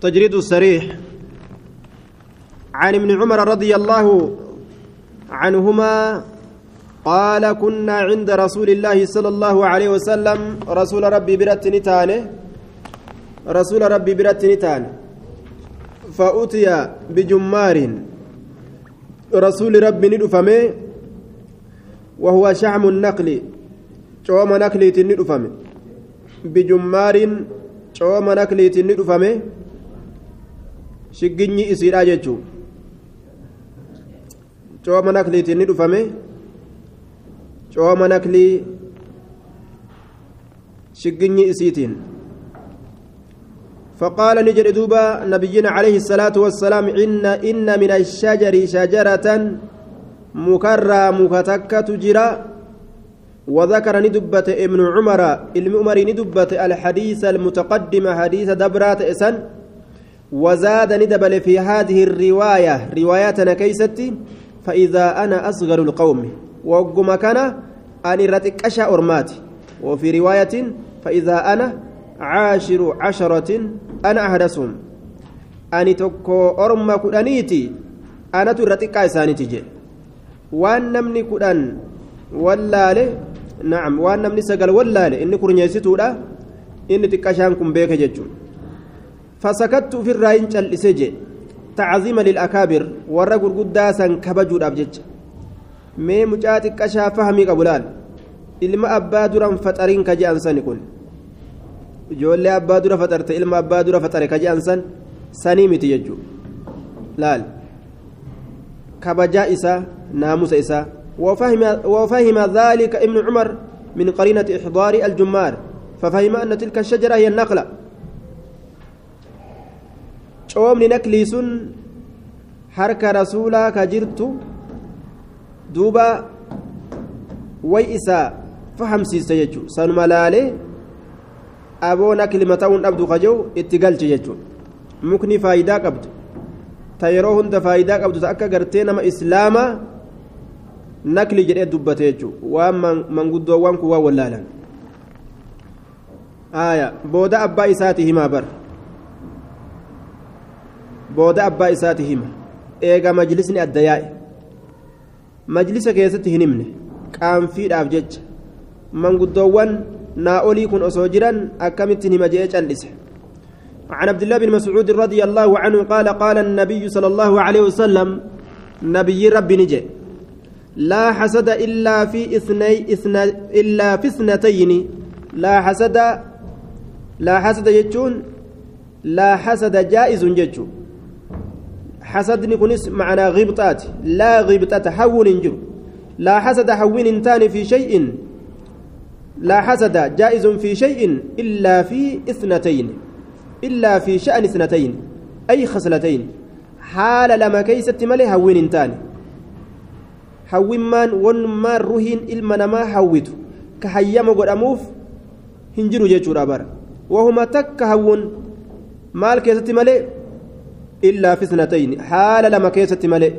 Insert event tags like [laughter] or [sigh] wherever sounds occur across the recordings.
تجريد السريح عن ابن عمر رضي الله عنهما قال كنا عند رسول الله صلى الله عليه وسلم رسول ربي برت نتانه رسول ربي برت نتانه فأتي بجمار رسول ربي ندفمه وهو شحم النقل شوم نقلي ندفمه بجمار شوم نقلي ندفمه shigginyi isiidha jechuun. Cooma nakliitiin ni dhufame. Cooma naklii shigginyi isiitiin. فقال نجد دوبا نبينا عليه الصلاة والسلام إن إن من الشجر شجرة مكرى مكتكة تجرى وذكر ندبة ابن عمر المؤمر ندبة الحديث المتقدم حديث دبرات إسن وزاد ندبل في هذه الرواية رواياتنا كيستي فإذا أنا أصغر القوم. وقم كان أن رتك أشا أرماتي. وفي رواية فإذا أنا عاشر عشرة أنا أحدثهم أني تكو أرم كدانيتي أنا ترتك إساني تجي. وأن نمني كدان واللالي نعم وأن نمني سقل واللالي إني كرنيسيتو لا إني تكاشانكم بيك ججون فسكت في الراين جلسجي تعظيما للأكابر والرجل قداسا كبجود أبجج مي مجاتك كشا فهمي duran faxariin ka je'an sani kun ijoollee abbaa dura faxarte ilma abbaa dura faxare ka je'an san sanii miti jechuu laal kabajaa isaa naamusa وفهم وفهم ذلك ابن عمر من قرينة إحضار الجمار ففهم أن تلك الشجرة هي النخلة coomni naklii sun harka rasuulaa ka jirtu duuba way isaa fahamsiiste jechuudha sanuma laalee aboo naklima ta'uun dhabdu kaja'u itti galche jechuudha mukni faayidaa qabdu ta yeroo hunda faayidaa qabdu ta akka gartee nama islaamaa nakli jedhee dubbate jechuudha waan manguddoowwan kun waan wallaalan booda abbaa isaati himaa bara. Booda abbaa isaati hima eega majlisni adda yaa'e majlisa keessatti hin himne qaanfiidhaaf jecha manguddoowwan naa olii kun osoo jiran akkamittiin hima jee callise عن عبد الله بن مسعود رضي الله عنه قال قال النبي صلى الله عليه وسلم نبي ربي نجي لا حسد إلا في اثني اثنى إلا في اثنتين لا حسد لا حسد يجون لا حسد جائز يجون حسدني كنس معنى غبطات لا غبطة حول جر لا حسد حول تاني في شيء لا حسد جائز في شيء إلا في إثنتين إلا في شأن إثنتين أي خصلتين. حال لما كيست ملي هون تاني هون مان ون ما رهين إلما ما حويته كحيما قد أموف هنجرو جيتشورا بار وهما تك هون مال كيست ملي إلا في اثنتين. حال لما كيست ملئ.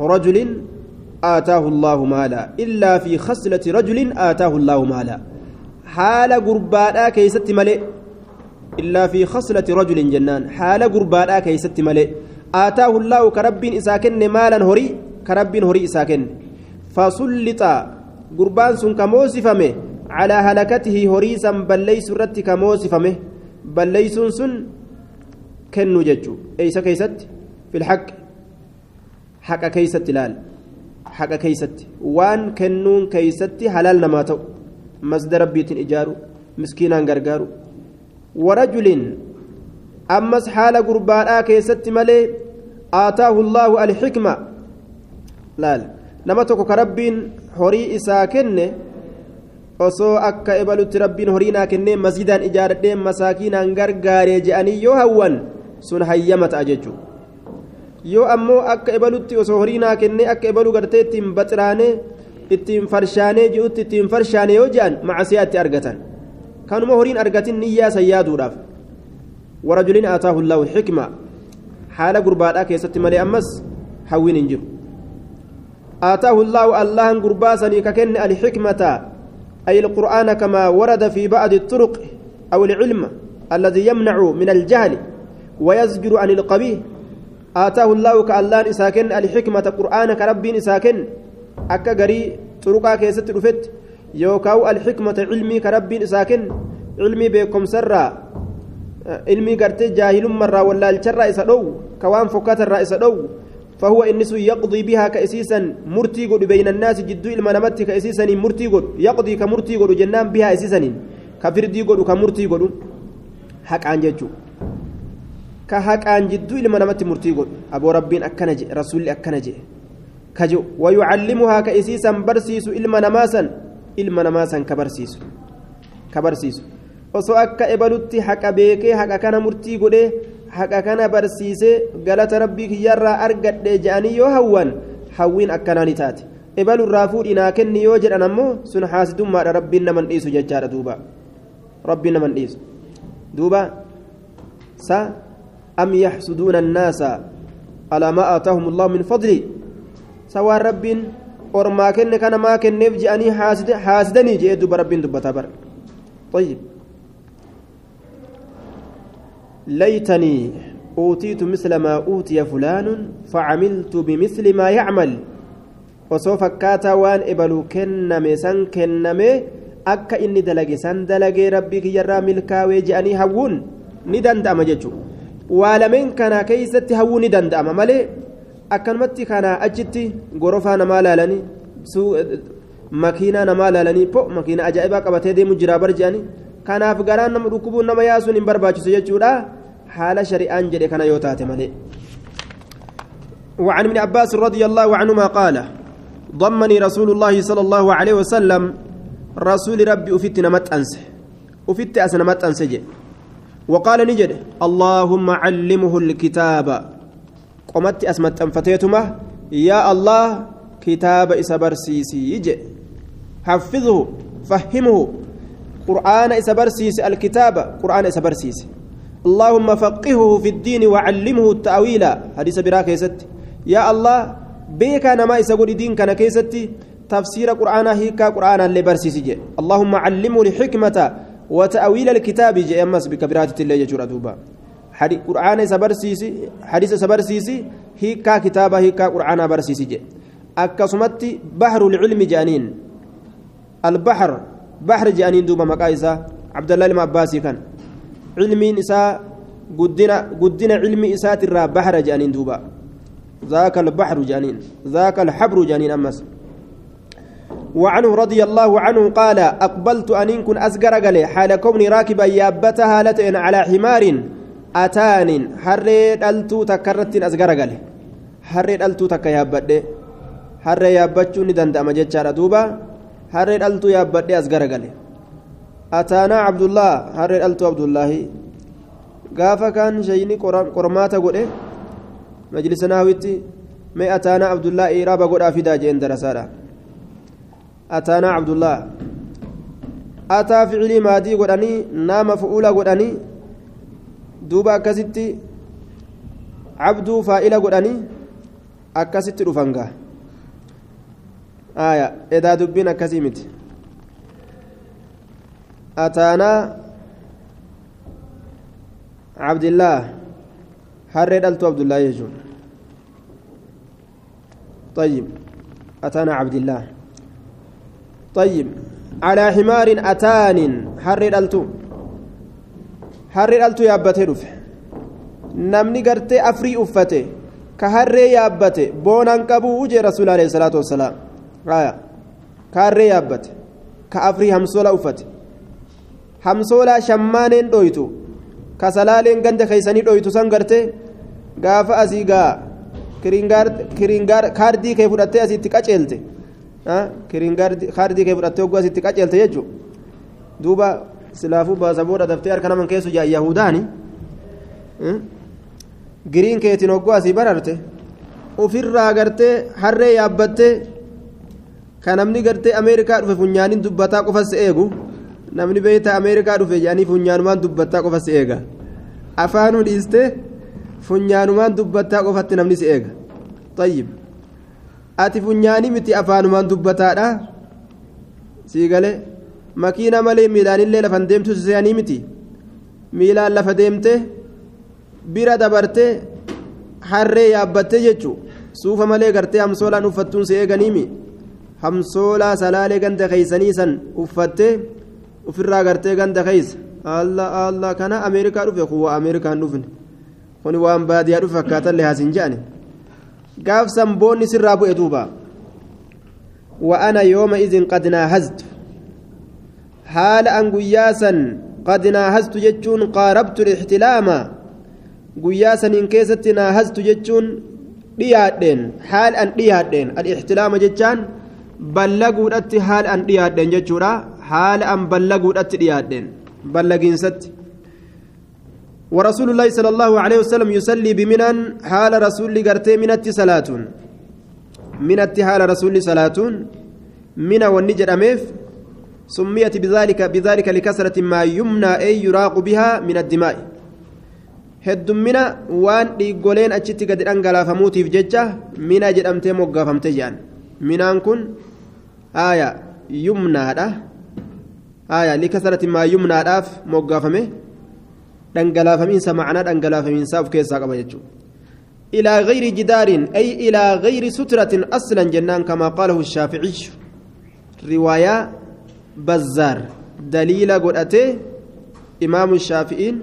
رجل آتاه الله مالا. إلا في خصلة رجل آتاه الله مالا. حال قربانا كيست ملئ. إلا في خصلة رجل جنان. حال قربانا كيست ملئ. آتاه الله كرب إساكن مالا هري كرب هري إساكن. فسلط قربان سن كموسفمه. على هلكته هريسا بل ليس رت كموسفمه بل ليس سن kennuu jechuun eeysa keeysatti filhaq haqa keeysatti laal haqa keeysatti waan kennuun keeysatti halaal namaa ta'u masda rabbiitiin ijaaru miskiinaan gargaaru warajulin ammas haala gurbaadhaa keessatti malee aataahu llaahu alxikma laal nama tokko ka rabbiin horii isaa kenne osoo akka ebalutti rabbiin horii naa kennee masjidaan ijaaradhee masaakiinaan gargaaree je'anii yoo hawwan sun hayyama ta'a jechuudha yoo ammoo akka ebalutti osoo horii naa kennee akka ebaluu gartee ittiin baxiraanee ittiin farshaanee ji'utti ittiin farshaane yoo je'an macasiyaa itti argatan kanuma horiin argatin niyyaa san yaaduudhaaf warajuliin aataahu llaahu xikma haala gurbaadhaa keessatti malee ammas hawwiin hin jiru aataahu llaahu allahan gurbaa sanii ka kenne alxikmata ay alqur'aana kamaa warada fi bacdi الطرق أو العلم الذي يمنع من الجهل ويزجر عن القبيح. آتاه الله كاللان إساكن الحكمة قرآن كربين إساكن. أكا غري طرقا كيست رفت. يوكاو الحكمة علمي كربين إساكن. علمي بكم سرا. علمي قرتي جاهل مرة ولا الشر إسا كوان فكات الرئيس دو فهو إنس يقضي بها كأسيسا مرتي بين الناس جدو إلما نمت كأسيسا مرتي يقضي كمرتي جنان بها أسيسا كفردي كمرتي حق عن ka haqaan jidduu ilma namatti murtii godhu. Aboo rabbiin akkana jee rasuulli akkana jedhe ka jiru haa ka isiisan barsiisu ilma namaasan ilma namaasan ka barsiisu ka barsiisu. Osoo akka ebalutti haqa beekee haqa kana murtii godhee haqa kana barsiisee galata rabbii kiyyaarraa argadhee je'anii yoo hawwan hawwiin akkanaa ni taate. Ebalurraa fuudhii naa kenni yoo jedhan ammoo sun haasidummaadha rabbiin naman dhiisu jechaadha duuba. Rabbiin naman dhiisu. Duuba saa sa am yaxsuduuna annaasa alaa maa aataahum allahu min fadli sawaan rabbiin ormaa kenne kana maa kenneef je'anii haasidanii jee duba rabbiin dubbataa bara طيب ليتني أوتيت مثل ما أوتي فلان فعملت بمثل ما يعمل osoo fakkaataa waan ebaluu kenname san kenname akka inni dalage san dalagee rabbii kiyyarraa milkaawee je'anii hawwuun ni danda'ama jechuudha waa lameen kana keessatti hawwuu ni danda'ama malee akkanumatti kana achitti gorofaa namaa laalanii makiinaa namaa laalanii po makiina ajaa'ibaa qabatee deemu jiraa bar je'anii kanaaf garaan nama dhukkubuun nama yaasuun hin barbaachisu jechuudha haala shari'aan jedhe kana yoo taate malee وعن ابن عباس رضي الله عنهما قال ضمني رسول الله صلى الله عليه وسلم رسول ربي أفت نمت أنس أفت أسنمت أنسج وقال نجد اللهم علمه الكتاب. قمت أسمت أنفتيتما يا الله كتاب إسبر سيسي يجي. حفظه فهمه. قرآن إسبرسيس الكتاب قرآن إسبرسيس اللهم فقهه في الدين وعلمه التأويل. حديث براك يست يا الله بيك أنا ما إسقول دين كان كيستي. تفسير قرآن هيك قرآن اللي برسيس جي اللهم علمه الحكمة وتأويل الكتاب جي أمس بكبرات الله يجور دوبا حديث قرآن سبرسيس حديث سبرسيس هيك كتاب هيك قرآن برسيس جي أكسمت بحر العلم جانين. البحر بحر جانين دوبا مقايسة عبد الله المعباسي كان. علمي نساء قدنا قدنا علمي إسات الرا بحر جانين دوبا. ذاك البحر جانين. ذاك الحبر جانين أمس. وعن رضي الله عنه قال أقبلت أن إنكن أزجر قلي حال كوني راكبا يابت هالتين على حمار أتان حريت ألتو تكررت أزجر قلي حريت ألتو تك يابت حر يابت ندند أمجد شارة دوبا حريت ألتو يابت أزجر قلي أتانا عبد الله حريت ألتو عبد الله قافا كان شيني قرماتا قلي مجلسنا هويتي مي أتانا عبد الله إيرابا قلي أفيدا جين درسالة ataanaa abdullaa ataa ficilii maadii godhanii naama fu'uula godhanii duuba akkasitti cabduu faa'ila godhanii akkasitti dhufan gaa آية إذا دبنا كزيمت أتانا عبد الله حرد ألتو عبد الله يجون طيب أتانا عبد الله طيب على حمار أتان حرد ألتو حرد ألتو يا أبتي namni gartee afrii uffate ka harree yaabbate boonaan qabuu jee rasuul alayhi salaatu wassalaam aya ka harree yaabbate ka afrii hamsoola uffate hamsoolaa shammaaneen dhoytu ka salaaleen ganda keeysanii dhoytu san gartee gaafa asii gaa kiringaar kaardii kee fudhattee asitti qaceelte kaardii kee fudhattee hogguu asitti qaceelte jechuu duuba silaafuu baasa booda daftee harka naman keessu jaa yahudaani giriin keetiin hogguu asii bararte ofirraa gartee harree yaabbattee ka namni gartee ameerikaa dhufe funyaaniin dubbataa qofa si eegu namni beeyta ameerikaa dhufe jedhanii funyaanumaan dubbataa qofa si eega afaanuu dhiistee funyaanumaan dubbataa qofatti namni si eega tayyib ati funyaanii miti afaanumaan dubbataadha. Sii galee makiina malee miidhaanillee lafan deemtu seeyanii miti. Miilaan lafa deemte bira dabarte harree yaabbatte jechu. Suufa malee gartee hamsoolaan uffattuun si eeganiimi. Hamsoolaa salaalee ganda keeysanii san uffatte ofirraa gartee ganda keeysa allah allah kana ameerikaa dhufe kuwa ameerikaan dhufne. Kuni waan baadiyaa dhufe fakkaatallee haasin je'ani boonni sirraa bu'e duuba وأنا يومئذ قد ناهزت حال أن قياسا قد ناهزت جتشون قاربت الاحتلام قياسا إن كيست ناهزت جتشون dhiyaadheen haal an dhiyaadheen al-ixtilaama jechaan ballaguudhatti haal an dhiyaadheen jechuudha haala an ballaguudhatti dhiyaadheen ballagiinsatti ورسول الله صلى الله عليه وسلم يصلي بمنن حال رسول قرتي منت صلاة منت حال رسول صلاة من والنجر أميف سميت بذلك بذلك لكثرة ما يمنى أي يراق بها من الدماء heddummina waan dhiiggoleen achitti gadi dhangalaafamuutiif jecha mina jedhamtee moggaafamte jedhan minaan kun aya yumnaadha aya likasarati maa yumnaadhaaf moggaafame dhangalaafamiinsa macnaa dhangalaafamiinsaa of keessaa qaba jechuudha. إلى غير جدار أي إلى غير سترة أصلا جنان كما قاله الشافعي رواية بزار دليل قرأته إمام الشافعين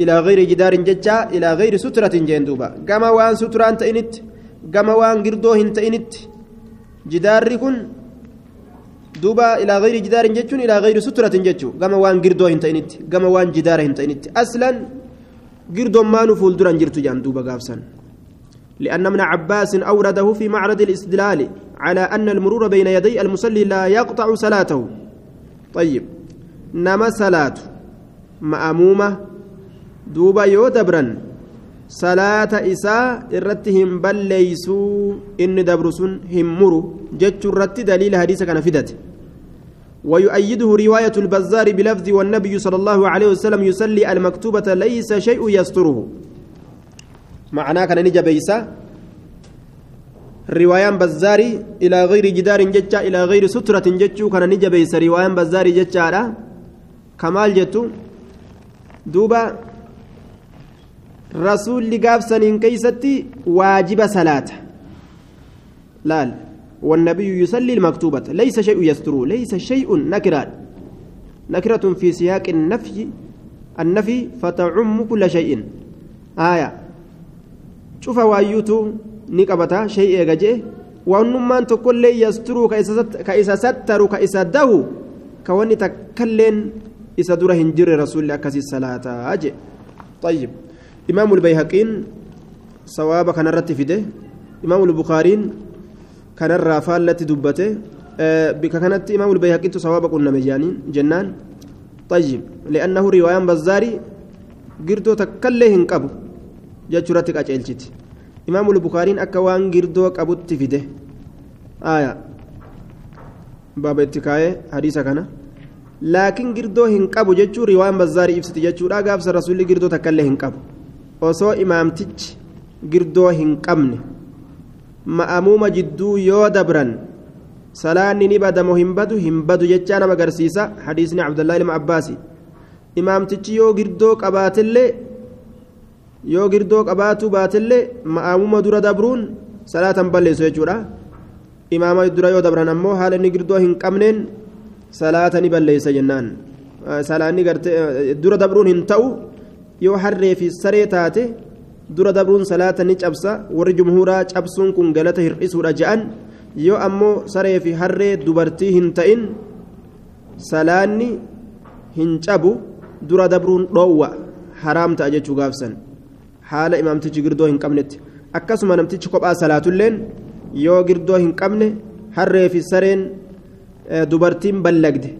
إلى غير جدار ججا إلى غير سترة جندوبا كما وان سترة أنت إنت كما وان قردوه أنت إنت جدار كن دوبا إلى غير جدار جتون إلى غير سترة جتو كما وان قردوه أنت إنت كما وان جدار أنت إنت أصلا قردو ما نفول دران جرتو جندوبا قافسا لأن ابن عباس أورده في معرض الاستدلال على أن المرور بين يدي المصلي لا يقطع صلاته. طيب نما صلاته مأمومة duuba yoo dabran salaata isaa irratti hin balleeysuu inni dabru sun hin muru jechuu irratti daliila hadiisa kana fidate. ويؤيده رواية البزار بلفظ والنبي صلى الله عليه وسلم يصلي المكتوبة ليس شيء يستره. معناه كان نجا بيسا. رواية بزاري إلى غير جدار جتة إلى غير سترة جتة كان نجا بيسا. رواية بزاري جتة كمال جتو دوبا rasuulli gaafsaniin keeysatti waajiba salaata laal والنبي يصلي المكتوبة. ليس شيء يستر ليس شيء نكرة نكرة في سياق النفي النفي فتعم كل شيء. آية. شوف وأيوتو نكبتا شيء يجي. وأنمان تقول لي يستر كإسا ستر كإسا دهو. كوني تكلن إسا دره هنجر رسول الله كسي الصلاة أجي. طيب. إمام البيهقين صواب كان رتفده إمام البخارين كان الرافال التي دبته. أه بك كانت إمام البيهقين صواب قلنا مجانين جنان. طيب لأنه رواية بزاري قردو تكلهن قبو. جاتشورتك أجلشت إمام البخارين أكوان قردو قبو تفده آية. باب اتكاية حديثة كان. لكن قردو هن قبو. جاتشو رواية بزاري إفسد. جاتشو لا قابس الرسول قردو تكلهن قبو. Osoo imaamtichi girdoo hin qabne ma'amuuma jidduu yoo dabran salaanni ni badamoo hin badu hin badu jechaa nama agarsiisa. Hadiisni abdullaa ilma abbaasi imaamtichi yoo girdoo qabaatillee yoo girdoo qabaatuu baatillee ma'amuuma dura dabruun salaatan balleessu jechuudha. Imaama dura yoo dabran ammoo haala inni girdoo hin qabneen salaata ni balleessa jennaan. Salaanni dura dabruun hin ta'u yoo harree fi saree taate dura dabruun salaata ni cabsa warri jumhuuraa cabsuun kun galata hir'isuudha je'an yoo ammoo saree fi harree dubartii hin ta'in salaanni hin cabu dura dabruun dhoowwa haraam ta'a jechuu gaafsan haala imaamtichi girdoo hin qabnetti akkasuma namtichi kophaa salaatulleen yoo girdoo hin qabne harree fi sareen dubartiin ballagde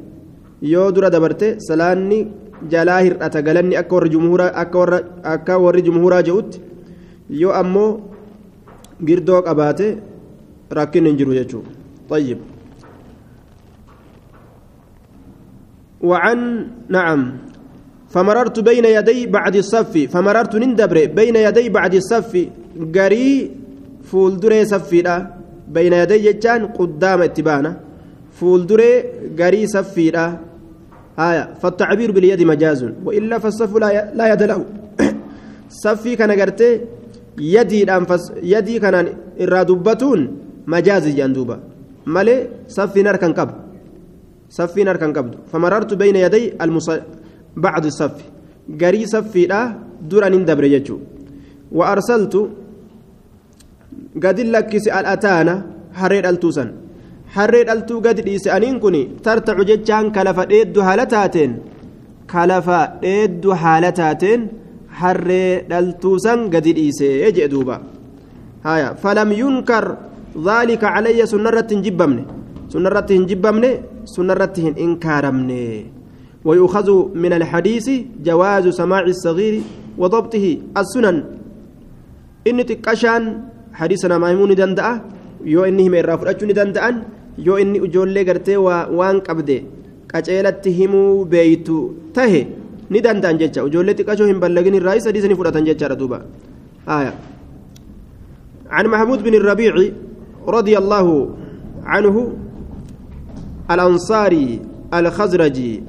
yoo dura dabarte salaanni jalaa hir'ata galanni akka warri jumhuuraa akka warra akka warri jumhuuraa jedhutti yoo ammoo girdoo qabaate rakkin hin jiru jechuudha طيب وعن نعم فمررت بين يدي بعد الصف فمررت نندبر بين يدي بعد الصف قري فولدري صفي بين يدي جان قدام اتبانا فولدري قري صفي آية فالتعبير باليد مجاز وإلا فالصف لا لا يد له. [coughs] صفي كان قرتي يدي أنفس يدي كان إرادبتون مجاز جندوبا مالي صفي نار كان قبل صفي نار كان قبل فمررت بين يدي المص... بعض الصف. قري صفي لا دران دبر يجو وأرسلت قد لكس الأتانا حرير ألتوسن. Harree dhaltuu gadi dhiise aniin kun tartacu jechaan kalafa dheeddu haala taateen kalafa dheeddu haala taateen harree dhaltuusan gadi dhiise jee duuba haya falam yunkar ذلك علي سنرة جبمني سنرة جبمني سنرة إنكارمني ويؤخذ من الحديث جواز سماع الصغير وضبطه السنن إن تكشان حديثنا ميمون دندأ يو إنه من رافع دندأن yoo inni ijoollee gartee waan qabde qaceelatti himuu beeytu tahe ni danda'an jecha ijoollee xiqqashoo hin ballagin irraa isa dhiisanii fudhatan jechaadha duuba آية عن محمود بن الربيع رضي الله عنه الأنصاري الخزرجي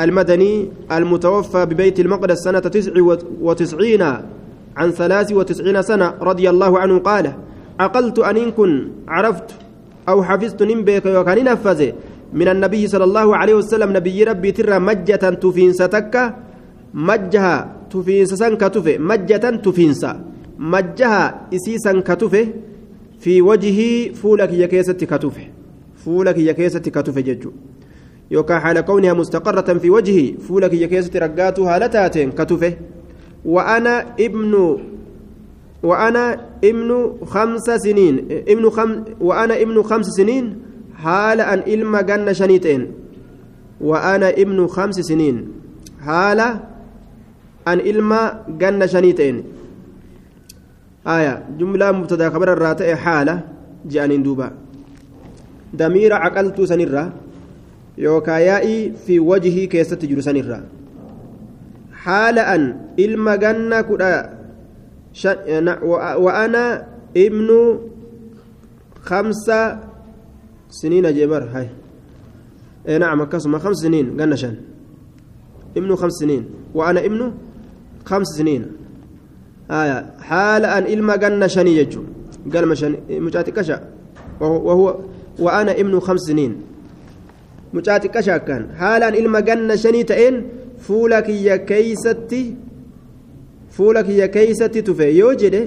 المدني المتوفى ببيت المقدس سنة تسع وتسعين عن ثلاث وتسعين سنة رضي الله عنه قال عقلت أن كن عرفت أو حفظت نمبيك وكان نفذ من النبي صلى الله عليه وسلم نبي ربي ترى مجة تفين ستك مجها تفين سسن كتفه مجة تفين مجها إسيسا كتفه في وجهه فولك يكيسة كتفه فولك يكيسة كتفه ججو. يوكا حال كونها مستقرة في وجهه فولك يكيسة رقاتها لتاتين كتفه وأنا ابن وأنا ابن خمس سنين ابن خم وأنا ابن خمس سنين حال أن إلما جن شنيتين. وأنا ابن خمس سنين حال أن إلما جن شنيتين. آية جملة مبتدأ خبر الراتئ حالة جاء دوبا. دمير عقلت سنرة يوكايائي في وجهي كيست جلو سنرة حال أن إلما جن كدا وأنا ابن خمسة سنين جبر هاي. إيه نعم كسمة خمس سنين قلنا شن. ابن خمس سنين. وأنا ابن خمس سنين. آية. حال أن إلما قلنا شني يجو. قال مشان مجاتي كشا. وهو وأنا ابن خمس سنين. مجاتي كشا كان. حال أن إلما قلنا شني تئن فولك يا كيستي fuula kiyya keeysatti tufe yoo jedhe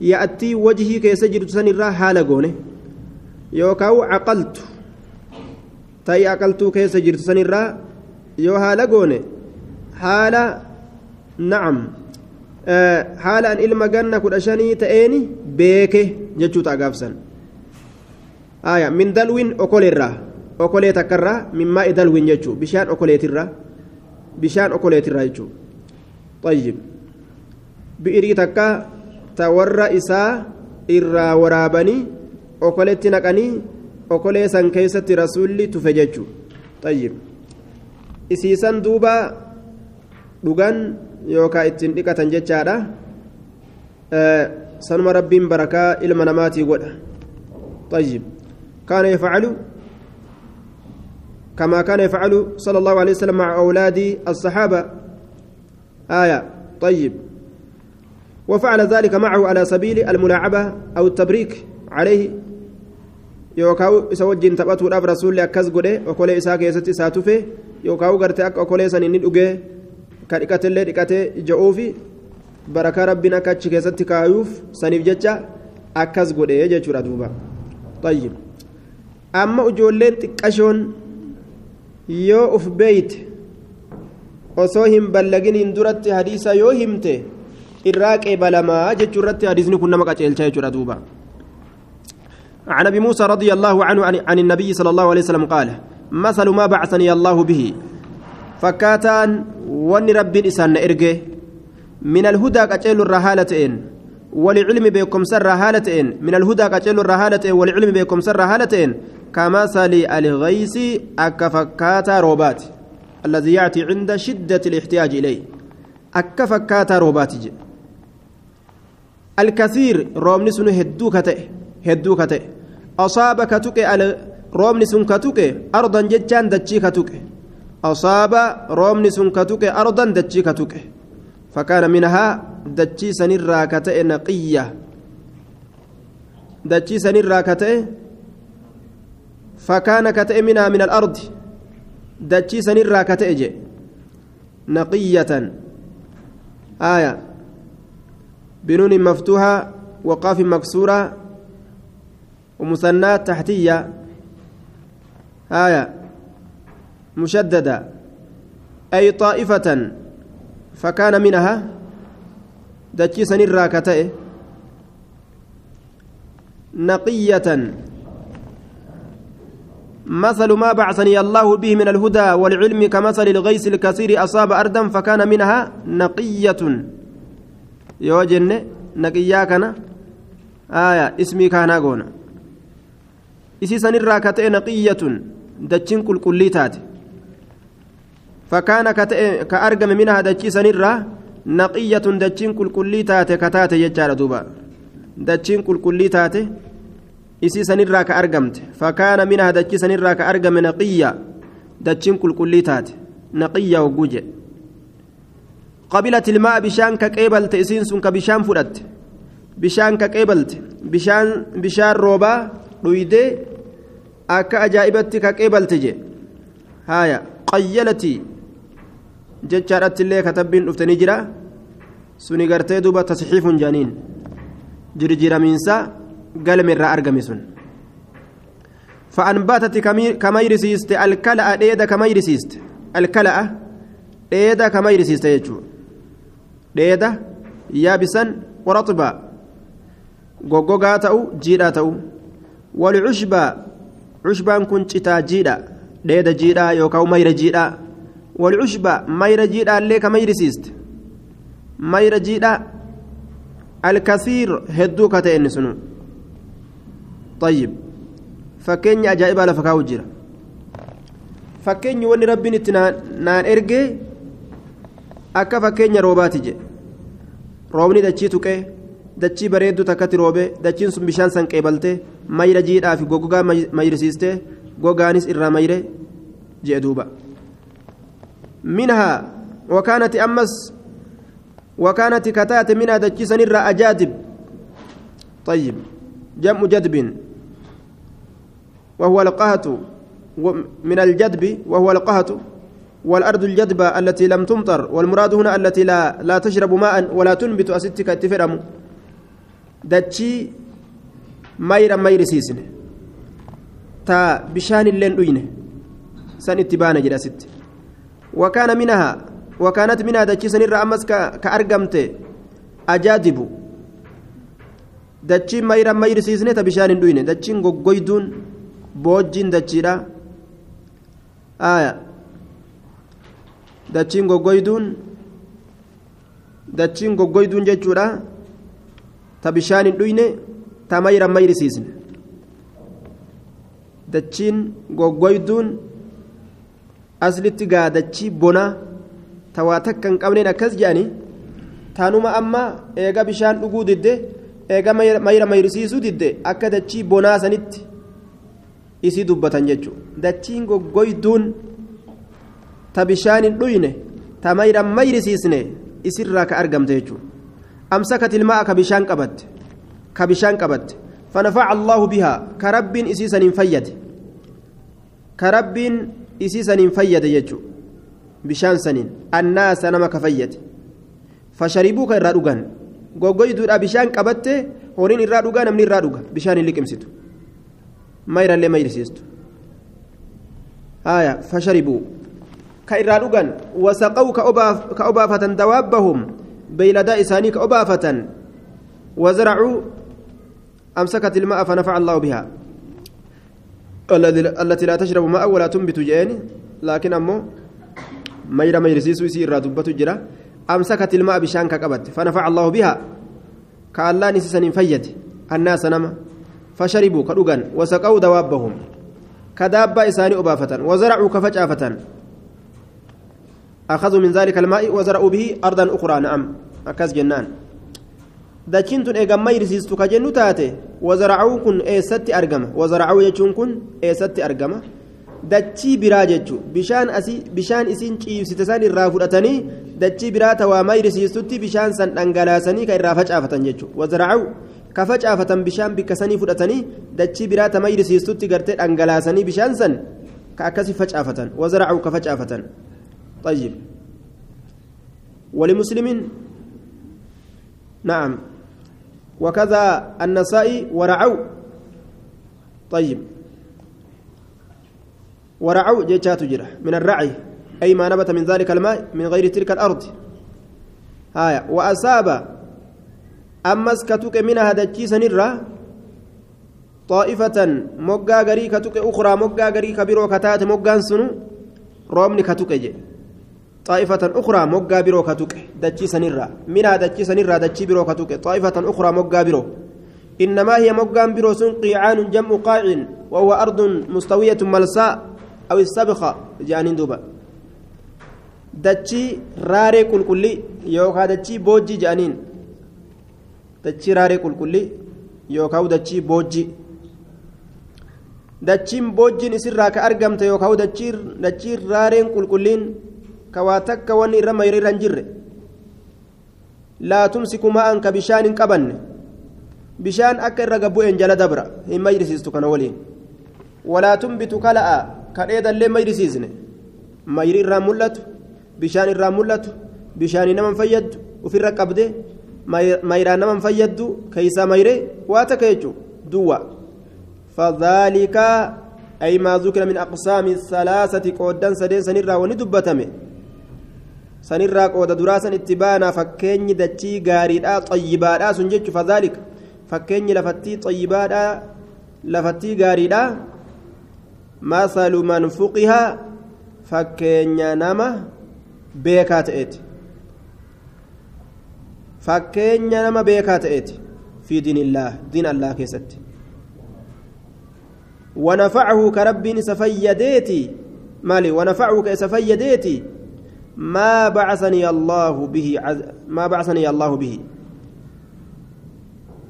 ya'attii wajihii keessa jirtu san irraa haala goone yookaan aqaltu ta'ii aqaltuu keessa jirtu san irraa yoo haala goone haala na'am haala an ilma ganna kudha shanii ta'eeni beeke jechuuta gaafsan aya min dalwin okoleerraa okolee takkarraa min maa'i dalwin jechuu bishaan okoleetirraa bishaan okoleetirraa jechuu طيب bi'irii takka ta warra isaa irraa waraabanii okoletti naqanii okolee san keessatti rasuulli tufe jechuu xayyib isiisan duuba dhugan yookaan ittiin dhiqatan jechaadha sanuma rabbiin barakaa ilma namaatii godha طيب كان يفعل كما كان يفعل صلى الله عليه وسلم مع أولاد الصحابة آية طيب وفعل ذلك معه على سبيل الملاعبة أو التبريك عليه. يوكاو سوجين تبأتو الأب رسول أكز قده وكل إساك يستي ساتوفي يوكاو غرتي أك وكل سنين ندوغي كاريكات اللي ريكاتي جعوفي بركة ربنا كاتش كيستي كايوف سنيف جتشا أكز قده يجي دوبا طيب. أما أجولين تكاشون yoo uf beeyte osoo hin ballaginiin duratti hadiisa yoo himte irraa qeebalamaa jechuu irratti hadiisni kun nama qaceelcha jechuudha duuba. عن أبي موسى رضي الله عنه عن, النبي صلى الله عليه وسلم قال مثل ما بعثني الله به. فكاتان ون رب الإسان إرجه. من الهدى كتيل الرهالتين ولعلم بكم سر هالتين من الهدى كتيل الرهالتين ولعلم بكم سر هالتين كمثل الغيث أكفكاتا روبات. الذي يأتي عند شدة الاحتياج إليه. أكفكاتا روبات جي. الكثير رومني سنو هدو كتئ هدو كتئ أصاب كتك رومني سن كتك أرضا جتان دتشي كتك أصاب رومني سن كتوكي أرضا دتشي كتوكي. فكان منها دتشي سنرا كتئ نقية. دتشي سنرا كتئ فكان كتئ منها من الأرض. دتشي سنرا كتئ نقية. آية. بنون مفتوحة وقاف مكسورة ومثنات تحتية. آية مشددة. أي طائفة فكان منها؟ دجيسا الراكتة نقية. مثل ما بعثني الله به من الهدى والعلم كمثل الغيث الكثير أصاب أرضا فكان منها نقية. yoo jenne naqiyyaa kana ismii kaanaa goona. Isii sanirraa ka ta'e naqiyyatun dachiin qulqullii taate. Fakkaana ka ta'e ka argame minaa dachii sanirraa naqiyyatun dachiin qulqullii taate ka taate jechaadha duuba. Dachiin qulqullii taate isii sanirraa ka argamte. Fakkaana minaa dachii sanirraa ka argame naqiyya dachiin qulqullii taate. Naqiyya hogguu jedhe qabilat ilmaa bishaan ka qeebalte isiin sun ka bishaan fudhatte bishaan ka qeebalte bishaan bishaan roobaa dhuydee akka ajaa'ibatti ka qeebalte jedhe haaya qayyalatii jechaadhatti illee katabbiin dhuftanii jira suni gartee duuba tasxiifun jaaniin jirjiramiinsa galme irraa argame sun فأنباتت كميرسيست الكلأ ديدا كميرسيست الكلأ ديدا كميرسيست يجو ديدا يابسا ورطبا غوغوغا تاو جيدا تاو والعشبة عشبان كن جتا جيدا ديدا جيدا يوكاو مير جيدا والعشبة مير جيدا اللي كميرسيست مير جيدا الكثير هدو كتئن سنو طيب fakkeenya ajaa'ibaa lafa kaa'u jira. Fakkeenyi wanni rabbiin itti naan ergee akka fakkeenya roobaati jedhe roobni dachii tuqee dachii bareedduu takkatti roobee dachiin sun bishaan san qeebaltee mayra jiidhaa fi gogogaa mayrisiistee gogaanis irraa mayre jedhe duuba minhaa wakaanati ammas wakaanati kataate minhaa dachii sanirraa ajaadib طيب جمع جدب وهو القهط من الجدب وهو القهط والأرض الجدبة التي لم تمطر والمراد هنا التي لا لا تشرب ماء ولا تنبت أستك اتفرم دتشي ميرا مير سيسن. تا بشان اللين أين سن اتبان جدا ست. وكان منها وكانت منها دتشي سنر أمس كأرقمت أجادب. دتشي ميرا مير سيسن تا بشان أين دتشي غوغويدون boojjiin dachiidha aya dachiin goggoyduun dachiin goggoyduun jechuudha. Ta bishaan hin dhuyne ta mayra mayrisiisne. Dachiin goggoyduun aslitti gaa dachii bonaa ta waa takka hin qabneen akkas jedhani taanuma amma eega bishaan dhuguu didde eega mayra mayrisiisuu didde akka dachii bonaa sanitti isii dubbatan jechuudha. Dachiin goggoyduun ta bishaan hin dhuyne ta mayra mayrisiisne isirraa ka argamte jechuudha amsakat ilmaa ka bishaan qabatte ka bishaan qabatte fanafaca allahu bihaa ka rabbiin isii saniin fayyade ka rabbiin isii saniin fayyade jechuudha bishaan saniin annaasa nama ka fayyade fasharibuu ka irraa dhugan goggoyduudha bishaan qabatte horiin irraa dhugaa namni irraa dhuga bishaan hin liqimsitu mayra illee mayrisiistu haya wasaqaw ka obaafatan dawaabbahum beeyladaa isaanii ka obaafatan wazaracuu أمسكت الماء فنفع الله بها. التي لا تشرب ماء ولا تنبت جين لكن أمو مير ميرسيس يسير دبة جرا. أمسكت الماء بشان كقبت فنفع الله بها. كالله نسسن فيد الناس نما. فشربوا كدوغان وسقوا دوابهم. كدابة إساني أبافة وزرعوا كفجافة أخذوا من ذلك الماء وزرعوا به أرضا أخرى نعم أكاس جنان dachiin tun eegan mayrisiistu ka jennu taate wazaracuu kun eessatti argama wazaracuu jechuun kun eessatti argama dachii biraa jechuun bishaan asii bishaan isiin ciibsite san irraa fudhatanii dachii biraa tawaa mayrisiistutti bishaan san dhangalaasanii ka irraa facaafatan jechuudha wazaraa'u ka facaafatan bishaan bikka sanii fudhatanii dachii biraa ta mayrisiistutti gartee dhangalaasanii bishaan san ka akkasii facaafatan wazaraa'u ka facaafatan طيب. ولمسلم نعم. وكذا النسائي ورعوا. طيب. ورعوا جيتشات جرة من الرعي أي ما نبت من ذلك الماء من غير تلك الأرض. هايا. وأصاب أمس كتوك منها دجي سنرة طائفة مقا غري أخرى مقا غري كبيرو كتات مقا سنو رومني كتوك جي. طائفة أخرى مقا بيرو كتوك دجي سنرة منها دجي سنرة دجي بيرو كتوك طائفة أخرى مقا بيرو إنما هي مقا بيرو سن قيعان جمع قاع وهو أرض مستوية ملساء أو السبخة جانين دوبا dachii raaree qulqullii yookaan dachii boojjii jedhaniin dachii raaree qulqullii yookaan dachii boojjii dachiin boojjiin isirraa ka argamte yookaan dachii raareen qulqulliin ka waa takka wanni irra mayra irra hin jirre laa tumsiku ma'an ka bishaan hin qabanne bishaan akka irra gabbu'een jala dabra hin mayrisiistu kana waliin walaa tumbitu kala'a ka dheedallee mayrisiisne mayri irraa mul'atu bishaan irraa mul'atu bishaanii nama fayyaddu keeysaa mayree waa takka jechuudha duwwa فذلك أي ما ذكر من أقسام الثلاثة سدين سنرا وندبتمه سنرا قودا دراسا اتبانا فكيني دتشي غاريدا طيبادا سنجج فذلك فكيني لفتي طيبادا لفتي غاريدا مثل من فقها فكيني نما beekaa ta'eeti. Fakkeenya nama beekaa ta'eeti fi diinillah diin allah keessatti. ونفعه كرب سفيديتي مالي ونفعه كسفيديتي ما بعثني الله به ما بعثني الله به.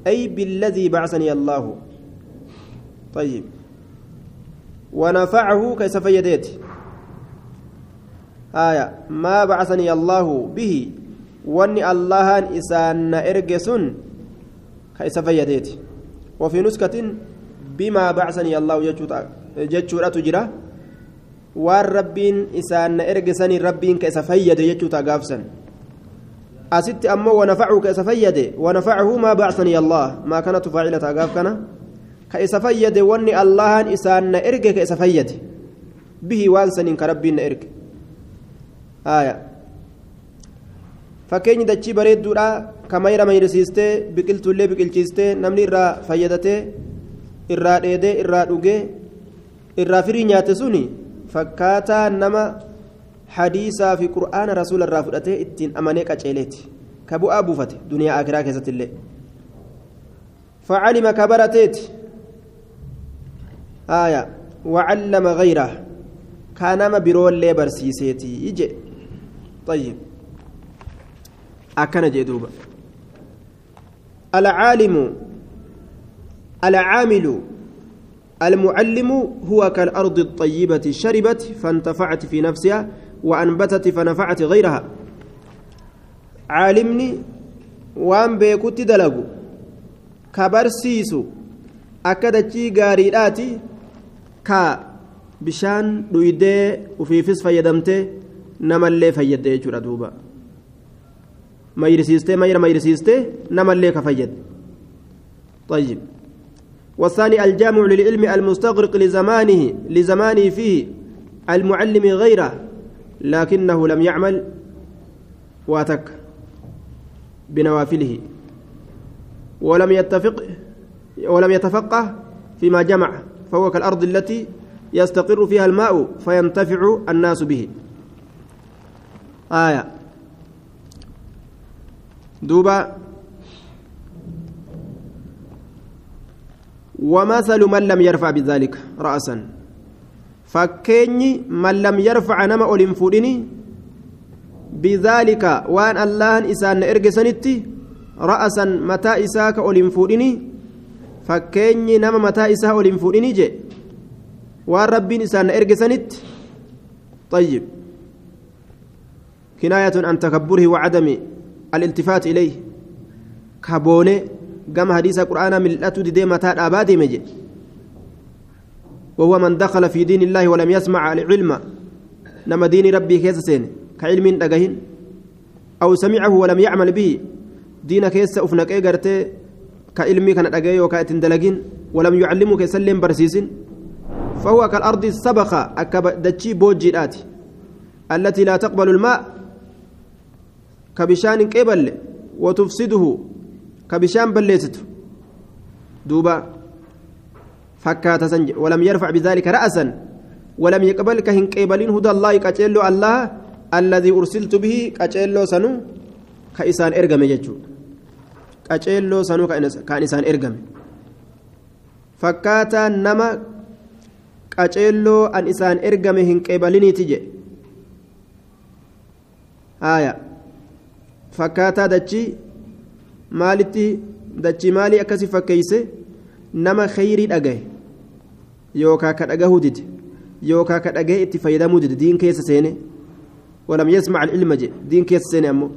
أي بالذي بعثني الله. طيب. ونفعه كسفيديتي آية. ما بعثني الله به. واني الله إسان إرجسون. كيس فيديت؟ وفي نسكة بما بعثني الله جتشورة تجرى waan rabbiin isaan na ergisanii rabbiin ka isa fayyade jechuuta gaafsan asitti ammoo wanafacu ka isa fayyade wanafacahu maa bacsanii allah maa kanatu faacilata gaaf kana ka isa fayyade wanni allahan isaan na erge ka isa fayyade bihi waan saniin ka rabbiin na erge fakkeenyi dachii bareedduudha ka mayra mayrisiistee biqiltuullee biqilchiistee namni irraa fayyadatee irraa dheedee irraa dhugee irraa firii nyaate suni fakkaataa nama hadiisaa fi qur'aana rasuula irraa fudhatee ittiin amanee qaceeleeti ka bu'aa buufate duniyaa akiraa keessatti illee facalima ka barateeti haya wacallama gayraa kaa nama biroollee barsiiseeti ije طيب أكن جدوبا العالم العامل المعلم هو كالأرض الطيبة شربت فانتفعت في نفسها وأنبتت فنفعت غيرها. عالمني وان بيكوتي دلقو كبرسيسو. أكدتشي غاريداتي كا بشان دويدي وفيفس فيدمتي. namallee fayyadde jechuudha duuba mayrisiistee mayra mayrisiistee namallee ka fayyadde طيب. والثاني الجامع للعلم المستغرق لزمانه لزمانه فيه المعلم غيره لكنه لم يعمل واتك بنوافله ولم يتفق ولم يتفقه فيما جمع فهو كالأرض التي يستقر فيها الماء فينتفع الناس به. آية. دوبا ومثل من لم يرفع بذلك رأسا. فكيني من لم يرفع نمأ أولين فوديني بذلك وأن الله إسان إرجسنتي رأسا متى إساك أولين فوديني فكيني نمأ متى إساك أولين فوديني جي. waan rabbiin isaan ergisanitti طيب. كناية عن تكبره وعدم الالتفات إليه. كابوني قام حديث القرآن من الأتو دي متى أبادي مجي وهو من دخل في دين الله ولم يسمع العلم نما دين ربي كيس سين كعلم دقهن أو سمعه ولم يعمل به دين كيس أفنك إيقرتي كعلمي كان دقهي وكأتن دلقين ولم يعلمك يسلم برسيسين فهو كالأرض السبخة أكب دتشي بوجيرات التي لا تقبل الماء كبشان قبل وتفسده كبشان بليته دوبا فكات سنج ولم يرفع بذلك رأسا. ولم يقبل كهن قبلين هدى الله كأجلو الله الذي أرسلت به كأجلو سنو كإسان إرقم يجو كأجلو سنو كان إسان إرقم فكاتا نما qaceelloo an isaan ergame hin qeebaliniiti je haya fakkaataa dachii maalitti dachii maalii akkasi fakkeeyse nama khayrii dhagahe yookaa ka dhagahuu dide yookaa ka dhagahe itti fayyadamuu dide diin keessa seene ولم يسمع العلم جي دين كيس سنة أمو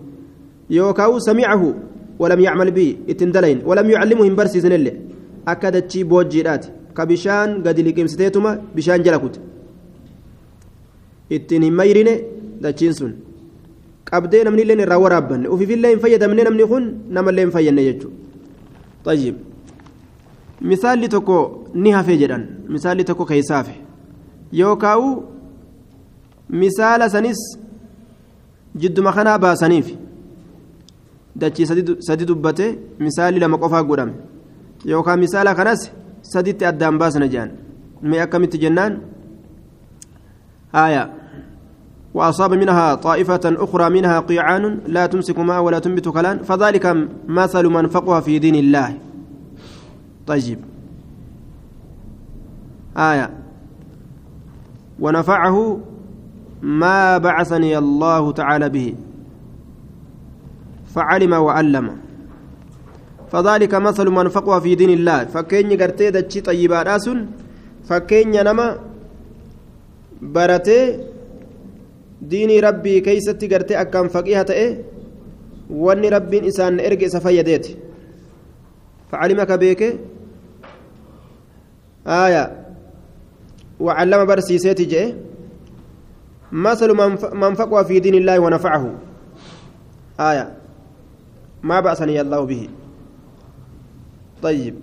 يوكاو سمعه ولم يعمل به اتندلين ولم يعلمهم برسي سنة أكدت شي بوجيرات gadi liqimsiteetuma bishaan jala kute ittiin hin mayrine dachiin sun qabdee namni illee irraa waraabbanne ufiifillee hin fayyadamne namni kun namallee hin fayyanne jechuudha tayyib misaalli tokko ni hafe jedhan misaalli tokko keessaaf yookaan misaala sanis jidduma kanaa baasaniif dachii sadi dubbate misaalli lama qofaa godhame yookaan misaala kanas. saditti addaan baasna jedhan mee akkamitti jennaan آية وأصاب منها طائفة أخرى منها قيعان لا تمسك ماء ولا تنبت كلان فذلك مثل من فقه في دين الله. طيب. آية. ونفعه ما بعثني الله تعالى به. فعلم وعلم فذلك مثل من فقه في دين الله. فكين غرتي دچي طيبا داسن فكين نما برتي ديني ربي كيستي غرتي اكم فقيه تئ واني ربي انسان ارجع سفيدت فعلمك بك آية وعلم برسيسيتي جئ مثل من فقه في دين الله ونفعه آية ما بأسني الله به طيب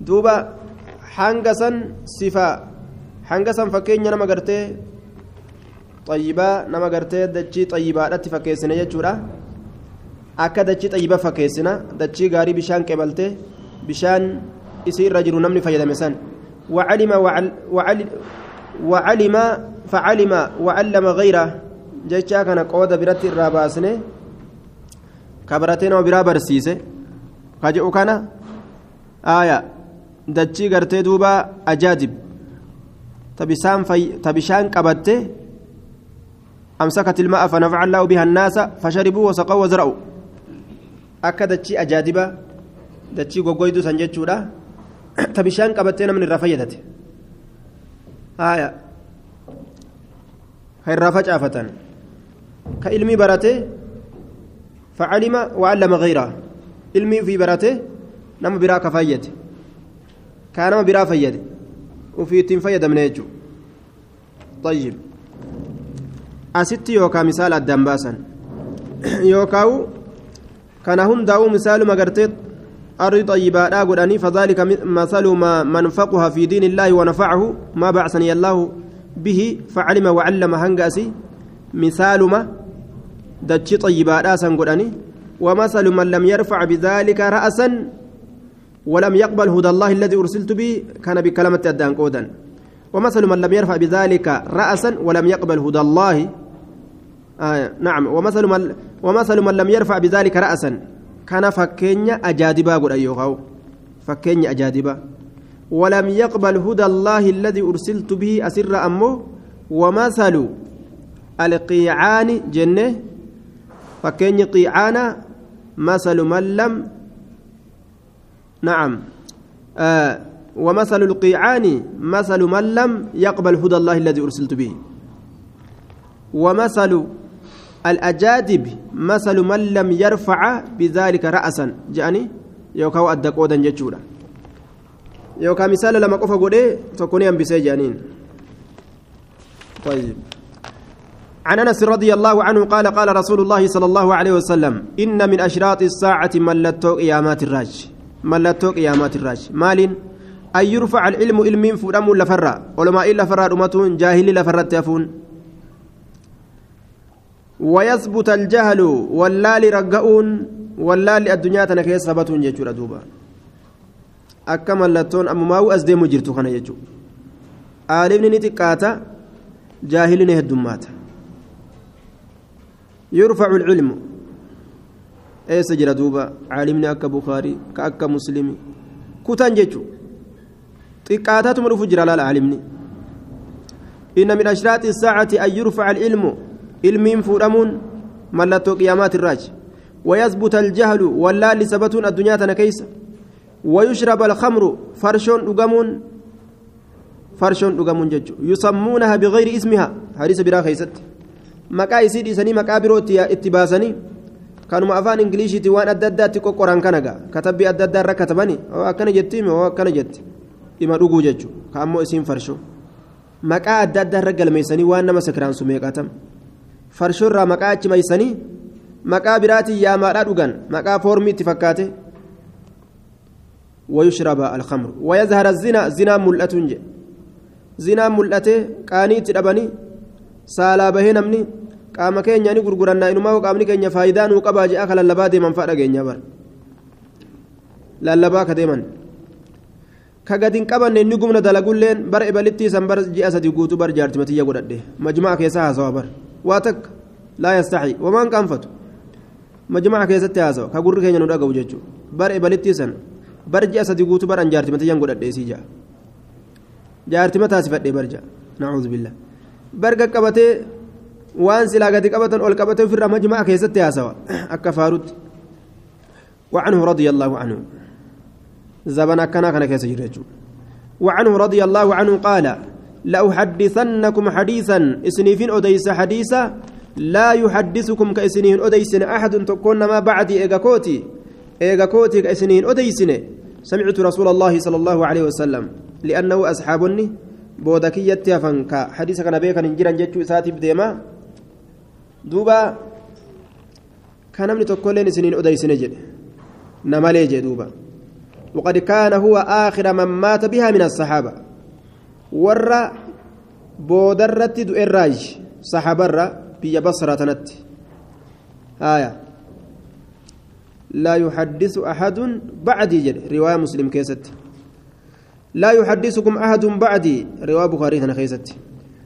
دوبا حنقسن صفا حنقسن فكين نما قرتي طيبا نما قرتي دجي طيبا دتي فكيسنا يجورا akka dachii xayyiba fakkeessina dachii gaarii bishaan qebalte bishaan isii irra jiru namni fayyadame san وعلم وعلم فعلم وعلم غيره جيتشا كان قود برتي الراباسنه nama biraa barsiise ka jedhu kana aaya dachii gartee bishaan qabatte أمسكت الماء فنفع الله بها الناس فشربوا وسقوا وزرعوا ajaa'iba dachii goggoyduu san jechuudha ta bishaan qabattee namni irraa fayyadate haaya ka irraa facaafatan ka ilmii barate فعلم وعلم غيره علمي في برته نما برا كفايته كان ما برا فيده وفي من يجو طيب. أست يوكا مثال الدنباسا [clears throat] يوكاو كان هنداو مثال ما قرتت أرض طيبة لا قراني فذلك مثل ما من فقه في دين الله ونفعه ما بعثني الله به فعلم وعلم هنقاسي مثال ما دتشي طيبات سن قداني ومثل من لم يرفع بذلك رأسا ولم يقبل هدى الله الذي أرسلت به كان بكلمة الدان قودا. ومثل من لم يرفع بذلك رأسا ولم يقبل هدى الله. آه نعم. ومثل من ومثل من لم يرفع بذلك رأسا كان فكينيا أجادبا قل أيها فكينيا أجادبا. ولم يقبل هدى الله الذي أرسلت به أسر أمه. ومثل القيعان جنة. فكين قيعانا. مثل من لم نعم. آه ومثل القيعان مثل من لم يقبل هدى الله الذي أرسلت به. ومثل الأجادب مثل من لم يرفع بذلك رأسا. جاني يوكاو أدقودا جتشورا. يوكا مثال لما قف قولي تكوني أنبسي جانين. طيب. عن أنس رضي الله عنه قال قال رسول الله صلى الله عليه وسلم إن من أشراط الساعة ملتو قيامات الراج. قيامات الراج مال ان يرفع العلم علم فرم لفرا علماء لفرا امتون جاهل لفرا تفون ويثبت الجهل واللال رقؤون واللال الدنيا تنكيس ثبتون يجور دوبا mallattoon ammumaa'u as deemu jirtu kana jechuudha aalimni ni xiqqaata jaahilini heddummaata. يرفع العلم ايس جرى دوبا عالمني اكا بخاري كاكا مسلمي كوتان جيتشو xiqqaataatu dhufu jira laala caalimni inna min ashraati isaacati an yurfaca alcilmu ilmiin fuudhamuun mallattoo qiyaamaati irraaji ويثبت الجهل واللال سبتون الدنيا تنكيس ويشرب الخمر فرشون دغمون فرشون دغمون ججو يسمونها بغير اسمها حديث برا خيست isii dhiisanii maqaa birootti itti baasanii kanuma afaan ingiliishiiti waan adda addaatti qoqqoran kanaga katabbii adda addaa irra katabani oo akkana jettiimi oo akkana jetti dhima dhuguu jechuudha ka isiin farshoo maqaa adda addaa irra galmeessanii waan nama sakiraansu meeqatam farshoo irraa maqaa achi maysanii maqaa biraatiin yaamaadhaa dhugan maqaa foormii itti fakkaate ويشرب الخمر ويظهر الزنا زنا ملأتون زنا ملأته قاني تدبني سالا به نمني qaama keenya ni gurgurannaa inumaa qaamni keenya faayidaa nuu qabaa je'a ka lallabaa deeman fadha geenya bar lallabaa ka deeman. Ka gadi hin qabanne inni gumna dalagulleen bar ibalittii san bar ji'a sadi guutuu bar jaartimatiyya godhadhe. Majma'a keessaa haasawa bar waa takka. Laa yastaxi wamaan qaanfatu? Majma'a keessatti haasawa. Ka gurri keenya nu dhaga'u jechuudha. Bar ibalittii san bar ji'a sadi guutuu bar an jaartimatiyyan godhadhe isii ja'a. Jaartima taasifadhe bar ja'a. Nacuudhu billah bar qaqqabatee waan silaa gadi qabatan ol qabatee ofirraa majma'a keessatti haasawa akka faarutti وعنه رضي الله عنه زبن كان كان كيس وعنه رضي الله عنه قال لأحدثنكم حديثا اسنيفين أديس حديثا لا يحدثكم كاسنين أديسن أحد تكون ما بعدي إيغاكوتي إيغاكوتي كاسنين أديسن سمعت رسول الله صلى الله عليه وسلم لأنه أصحابني بودكية فانكا حديث كان بيكا نجرا جتشو ساتي بديما دوبا كان من تقولين سنين أديسن جد نمالي دوبا وقد كان هو آخر من مات بها من الصحابة ور بودرت دو الراج صحابة بيا بصرة تنت آية لا يحدث أحد بعدي جد رواية مسلم كيست لا يحدثكم أحد بعدي رواية بخاري كيست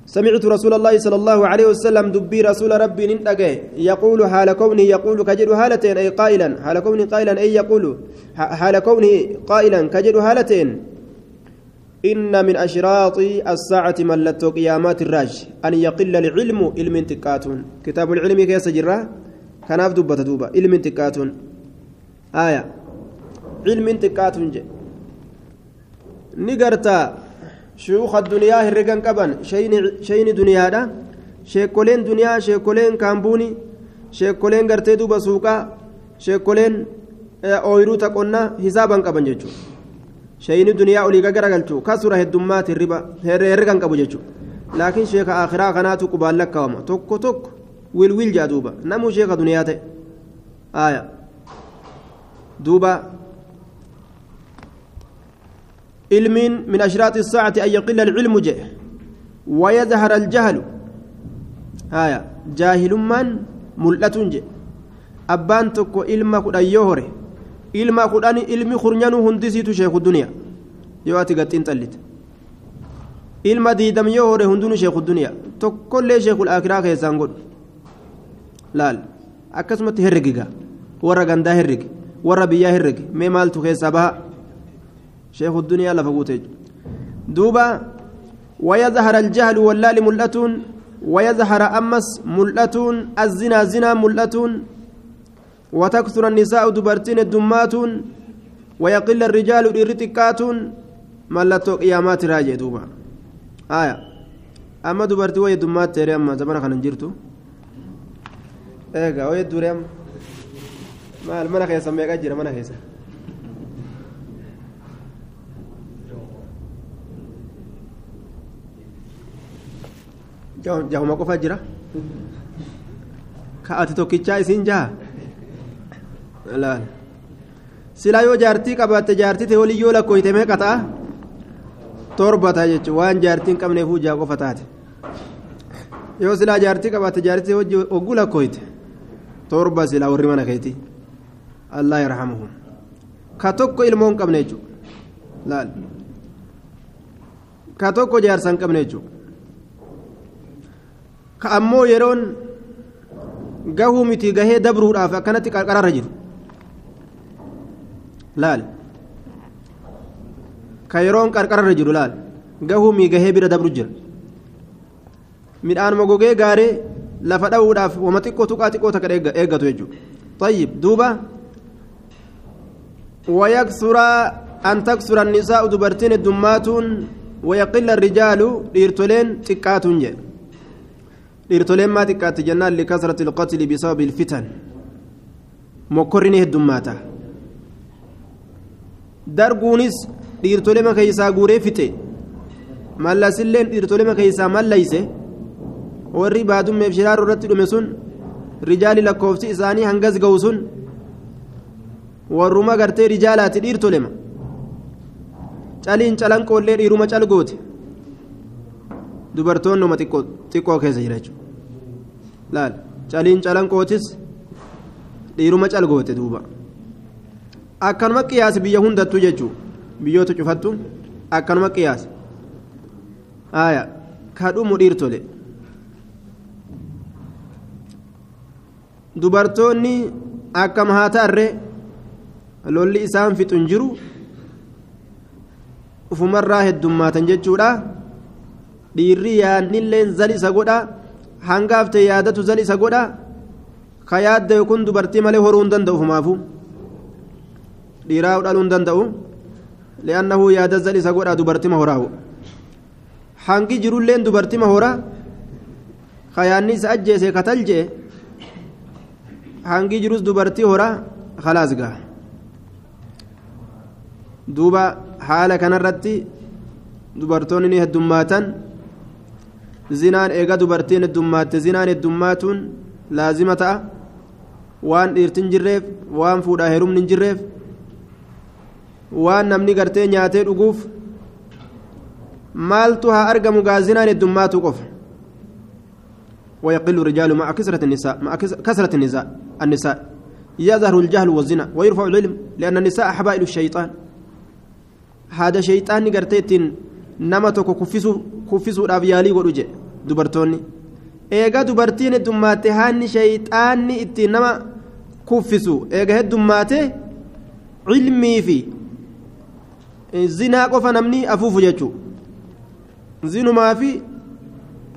سمعت رسول الله صلى الله عليه وسلم دبي رسول ربي ننتقى يقول حال كونه يقول كجد هالتين أي قائلا حال كونه قائلا أي يقول حال كونه قائلا كجد هالتين إن من أشراط الساعة ملت قيامات الراج أن يقل العلم علم تكاتون. كتاب العلم كيس جرا كناف دبة دوبة. علم تكاتون. آية. علم تكاتون جي. نقرتا شيوخ الدنيا هرقان قبن شيني دنيادا sheekoleen duniyaa sheekoleen kaambuuni sheekoleen gartee duuba suuqaa sheekoleen ooyiruu taqonnaa hisaaban qaban jechuudha shayini duniyaa olii garagalchu kasura heddummaati herregan qabu jechuudha laakiin sheeka akhiraa kanaatu qubaan lakkaawama tokko tokko wilwil jaa duuba namuu sheeka duniyaa ta'e duuba علم من أشراط الساعة أن يقل العلم جه. ويظهر الجهل. هايا. جاهل من؟ ملة جه. أبان تكو إلما كدأ يهوري إلما كداني إلمي خرنيانو هندسيتو شيخ الدنيا. يواتي قتين تلت. إلما ديدم يهوري هندونو شيخ الدنيا. تكو لي شيخ الآخرة كيسان قد laal akkasumatti herregiga warra gandaa herregi warra biyyaa herregi mee maaltu keessaa baha sheekhu duniyaa lafa guute duuba ويظهر الجهل واللال ملأة ويظهر أمس ملأة الزنا زنا ملأة وتكثر النساء دبرتين الدمات ويقل الرجال الرتكات mallattoo qiyaamaati irraa jee duuba aya amma dubartii wayii dummaatti teere amma zamana kana hin jirtu eega wayii dure amma maal mana keessa meeqa jira mana keessa jahuma qofa jira ka ati tokkichaa isiin jaha laal silaa yoo jaartii qabaatte jaartii ta'e waliin yoo lakkooyte meeqa ta'a torba ta'a jechuun waan jaartiin qabneefuu jaha qofa taate yoo silaa jaartii qabaatte jaartii ta'e hogguu lakkooyte torba silaa warri mana keetii allah yarhamuhum ka tokko ilmoo qabne jechuudha laal ka tokko jaarsa qabne jechuudha ka ammoo yeroon gahuu miti gahee dabruudhaaf akkanatti qarqararra jiru. Laal. Ka yeroon qarqararra jiru laal. Gahuu mii gahee bira dabru jira. Midhaan mogogee gaaree lafa dha'uudhaaf wama xiqqoo tuqaa xiqqoo takka eeggatu jechuudha tayyib duuba. Wayaksuraa an taksura nisaa'u dubartiin heddummaatuun wayaqilla rijaalu dhiirtoleen xiqqaatuun jedha dhiirtoleen maa xiqqaatti jennaan likasrati ilqatli bisababi ilfitan mokkorrini heddummaata. Darguunis dhiirtolema keeysaa guuree fixe mallasilleen dhiirtolema keeysaa mallayse warri baadummeef shiraaroo irratti dhume sun rijaali lakkoofsi isaanii hangas ga'u sun warruma gartee rijaalaati dhiirtolema caliin calanqoollee dhiiruma calgoote dubartoonnuma xiqqoo keessa jira jechuudha laal caliin calanqootis dhiiruma calgoote duuba. Akkanuma qiyaasi biyya hundattuu jechuudha biyyoota cufattu akkanuma qiyaasi haaya kadhumu dhiirtole. Dubartoonni akkam haa ta'arree lolli isaan fixu hin jiru? Ufumarraa heddummaatan jechuudha. Dhiirri yaadnilleen zal isa godha hangaafte yaadatu zal isa godha ka yaadda kun dubartii malee horuu hin danda'u ufumaafu dhiiraa dhaluu hin danda'u li'annahu yaada zal godha dubartima horaawu hangi jirulleen dubartima hora ka yaadni ajjeese katal jee hangi jirus dubartii hora khalaas gaha duuba haala kanarratti dubartoonni ni heddummaatan zinaan eega dubartiin heddummaate zinaan heddummaatuun laazima ta'a waan dhiirtin jirreef waan fuudhaa herumni hin jirreef waan namni gartee nyaatee dhuguuf maaltu haa argamu gaa zinaan heddummaatu qofa ويقل الرجال مع كثرة النساء مع كثرة النساء النساء يظهر الجهل والزنا ويرفع العلم لأن النساء حبائل الشيطان هذا شيطان قرتيت nama tokko kuffisuudhaaf yaalii godhu jedhe dubartoonni eega dubartiin heddummaate haanni shayxaanni ittiin nama kuffisu eega heddummaate cilmii fi zinaa qofa namni afuufu jechuu zinumaa fi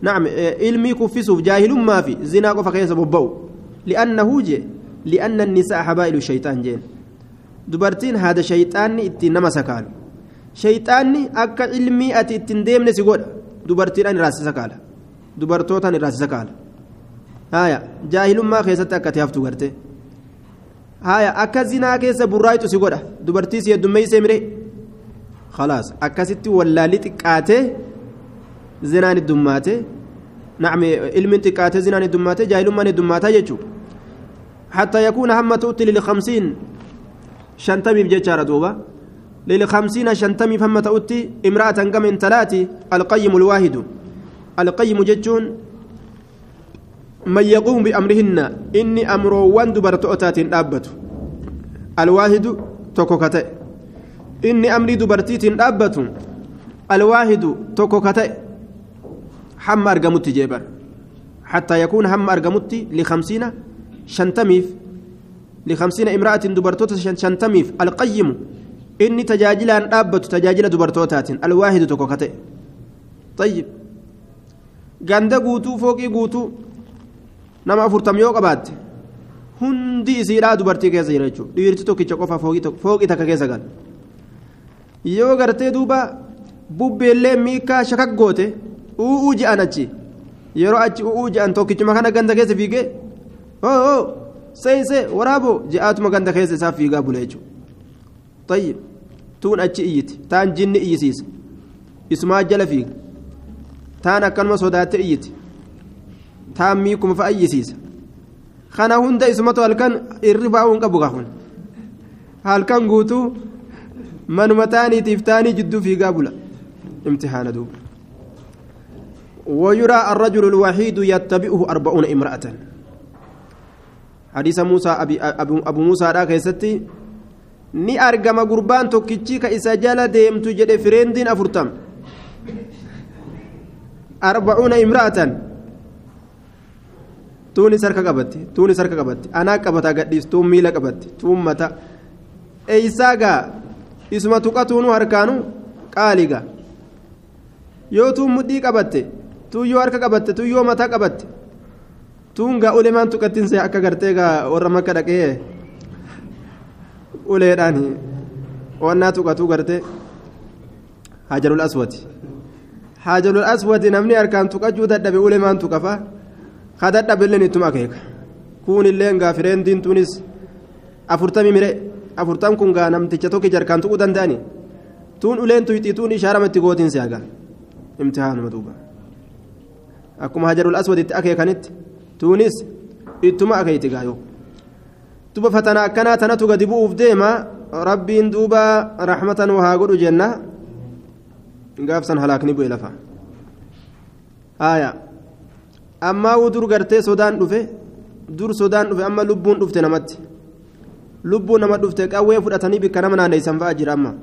نعم علمي كفسوف جاهلما في زنا قف كيس ببو لأنه جي لأن النساء حبائل الشيطان جين دبرتين هذا شيطان اتنما سكال shayxaanni akka ilmii ati ittiin deemne si godha dubartiidhaan irraasisa kaala dubartootaan irraasisa kaala haaya jaahilummaa keessatti akkati haftu garte haaya akka zinaa keessa burraayitu si godha dubartii si heddummeeysee mire khalaas akkasitti wallaalli xiqqaatee zinaan heddummaate نعم علم تقات زنا دماته جاهل من دماته يجو حتى يكون تؤتي للخمسين شنتمي بجيتشارة دوبا للخمسين شنتمي فما تؤتي امرأة كم ثلاثة القيم الواحد. القيم جتون من يقوم بأمرهن إني أمر وان دبرت أتات أبت الواحد توكوكتي إني أمري دبرتيت أبت الواحد توكوكتي حم أرقمت جيبر. حتى يكون هم أرقمت لخمسين شنتميف. لخمسين امرأة دبرتوت شنتميف. القيم. إني تجاجل أن أبت تجاجل دبرتوتات الواحد توكوكتي طيب ganda guutuu fooqii guutuu nama afurtam yoo qabaatte hundi isiidhaa dubartii keessa jira jechuudha dhiirti tokkicha qofa fooqii takka keessa gal yoo gartee duuba bubbeellee miikaa shakak goote u'uu je'an achi yeroo achi u'uu je'an tokkichuma kana ganda keessa fiigee oo oo seeyse waraaboo je'aatuma ganda keessa isaa fiigaa bule jechuudha tayyib tuun achi iyyiti taan jinni iyyisiisa isumaa jala fiiga taan akkanuma sodaatte iyyiti taan miikuma fa'a iyyisiisa kana hunda isumatu halkan irri baa'uu hin qabu gaafun halkan guutuu manuma taaniitiif taanii jidduu fiigaa bula امتحان دوب ويرى الرجل الوحيد يتبعه أربعون امرأة حديث موسى أبي أبو, موسى راك يستي ni argama gurbaan tokkichi ka isa jala deemtu jedhe fireendiin afurtam. Arbacuuna imra'atan. Tuunis harka qabatti tuunis harka qabatti. Anaa qabata gadhiis tuun miila qabatti tuun mata. Eeysaagaa isuma tuqatuunu harkaanu qaaliga yoo tuun mudhii qabatte tuun yoo harka qabatte tuun yoo mataa qabatte tuun gaa ulemaan tuqattiinse akka gartee gaa warra makka dhaqee uleedhaan wannaa tuqatuu gartee hajarul aswati hajarul aswati namni harkaan tuqachuu dadhabe ulemaan tuqafa ka dadhabeilleen ittuma akeeka. Kuunillee gaa fireendiin tuunis afurtamii mire. Afurtam kun gaa namticha tokki jarkaan tuquu danda'ani tuun uleen tuyxii tuun ishaarama itti gootiin si hagaa imtihaanuma duuba. Akkuma hajarul aswad itti akeekanitti tuunis ittuma akeeyti gaayoo bu'uuf deema rabbiin duuba raxmatan wahaa godhu jenna gaafsan halaakni bu'e lafa haya ammaa uu dur gartee sodaan dhufe dur sodaan dhufe amma lubbuun dhufte namatti lubbuun nama dhufte qawwee fudhatanii bikka nama naanneeysan fa'a jira amma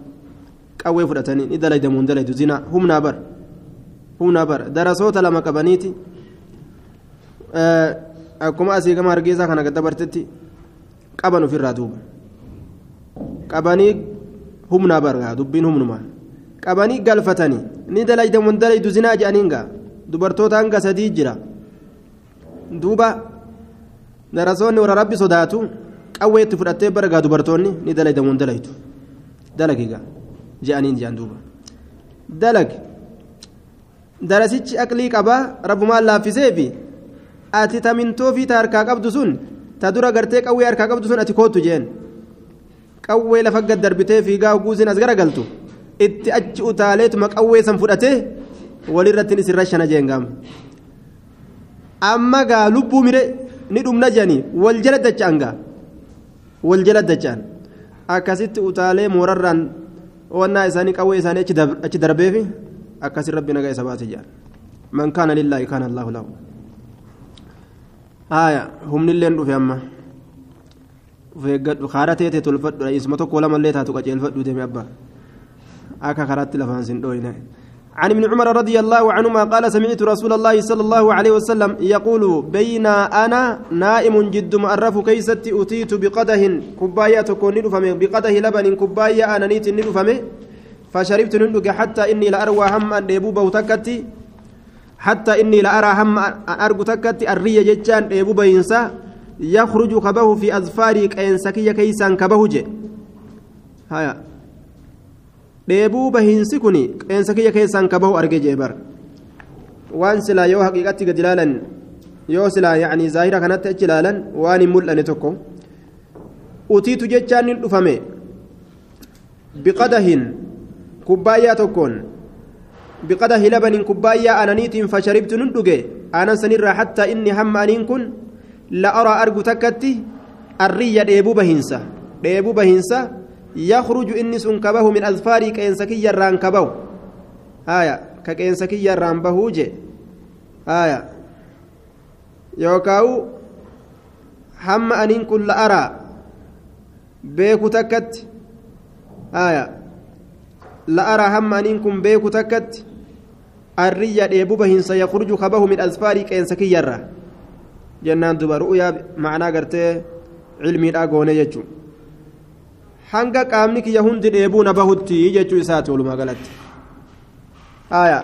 qawwee fudhatanii ni dalaydamuun dalaydu zina humnaa bar humnaa bar darasoota lama qabaniiti akkuma asii gama hargeysaa kana gaddabartetti qaban ofirraa duuba qabanii humnaa bargaa dubbiin humnuma qabanii galfatanii ni dalaydamuun dalaydu zinaa jedhaniin gaa dubartoota hanga sadii jira duuba darasoonni warra rabbi sodaatu qawwee itti fudhattee baragaa dubartoonni ni dalaydamuun dalaytu dalagiga je'aniin je'an duuba dalag darasichi aqlii qabaa rabbumaan laaffiseefi ati tamintoofi ta harkaa qabdu sun ta dura gartee qawwee harkaa qabdu sun ati kootu jeen. Qawwee lafa gad darbitee fiigaa guusin as garagaltu. Itti achi utaaleetuma qawwee san fudhatee walirrattiin isin rashana jeengaam amma gaa lubbuu mire ni dhumna jedhanii wal jala dacha'an gaa. Wal jala dacha'an. Akkasitti utaalee moorarraan wannaa isaanii qawwee isaanii achi darbeefi akkasin rabbi nagaa isa baase jedhan man kaana lillaahi kaana allaahu lahu haya humnilleen dhufe amma. Ufeeggadhu kaara teete tolfadhu isuma tokko lamallee taatu qaceelfadhu deeme abba. Akka karaatti lafaan sin dhooyne عن ابن عمر رضي الله عنهما قال سمعت رسول الله صلى الله عليه وسلم يقول بين أنا نائم جد مؤرف كيست أتيت بقده كباية تكون ندفمه بقده لبن كباية أنا نيت ندفمه فشربت ندق حتى إني لأروى هم أن يبوبه تكتي حتى إني لأرى هم أن أرجو تكتي الرية جتان يبوبه ينسى يخرج كبه في أظفاري كينسكية كيسان كبه جي هيا dheebuu bahiinsi kun qeensa kiyya keessaan kabahu arge jee bar waan silaa yoo haqiiqatti gad ilaalan yoo silaa yacni zaahira kanatti achi ilaalan waan hin mul'ane tokko utiitu jechaan nin dhufame biqadahin kubbaayyaa tokkoon kubbaayyaa ananiitiin fasharibtu nun dhuge anan sanirraa hattaa inni hamma aniin kun la araa argu takkatti arriyya dheebuu bahiinsa dheebuu bahiinsa يخرج إني سن كبه من أظفاري كإنسكي يران كبه آية كإنسكي يران بهوجي آية يوكاو هم أنين كل أرى بيكو تكت آية لا أرى هم أنين كن تكت الرية ديبوبهن سيخرج كبه من أظفاري كإنسكي يران جنان دوبا رؤيا معناه قرتي علمي الأقوني يجو hanga qaamni kiyya hundi dheebuu na bahutti jechuu isaati walumaa galatti aya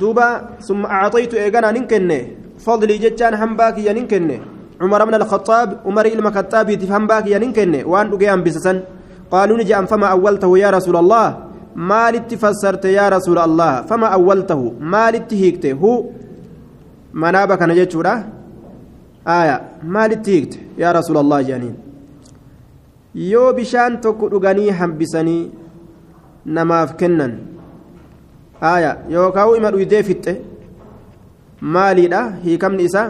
duuba summa acxaytu eeganaa nin kenne fadlii jechaan hambaa kiyya nin kenne bna alkhaxaab umari ilma khaxaabiitiif hambaa kiyya nin kenne waan dhugee hambisasan qaaluu ni je'an fama awwaltahu yaa rasuula allah fassarte yaa rasuula allah fama awwaltahu maalitti hiikte hu manaaba kana jechuudha aya maalitti hiikte yaa rasuula allah jedhaniin yoo bishaan tokko dhuganii hambisanii namaaf kennan aya yookaan ima dhuydee fixxe maaliidha hiikamni isaa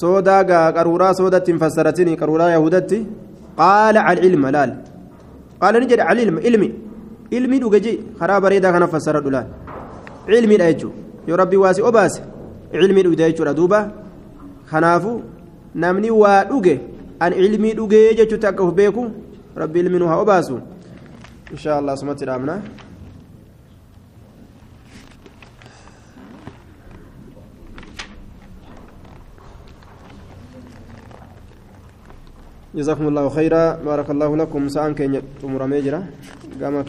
soodaa gaa qaruuraa soodatti hin fassaratin qaruuraa yahudatti qaala alcilma laal qaala ni jedhe alilma ilmi ilmi dhuge ji karaa bareedaa kana fassara dhulaan ilmiidha jechuudha yoo rabbi waa si obaase ilmii dhugde jechuudha duuba kanaafu namni waa dhuge an ilmii dhugee jechuutti akka of beeku rabbi ilmi nu haa جزاكم الله خيرا. بارك الله لكم. سان جرا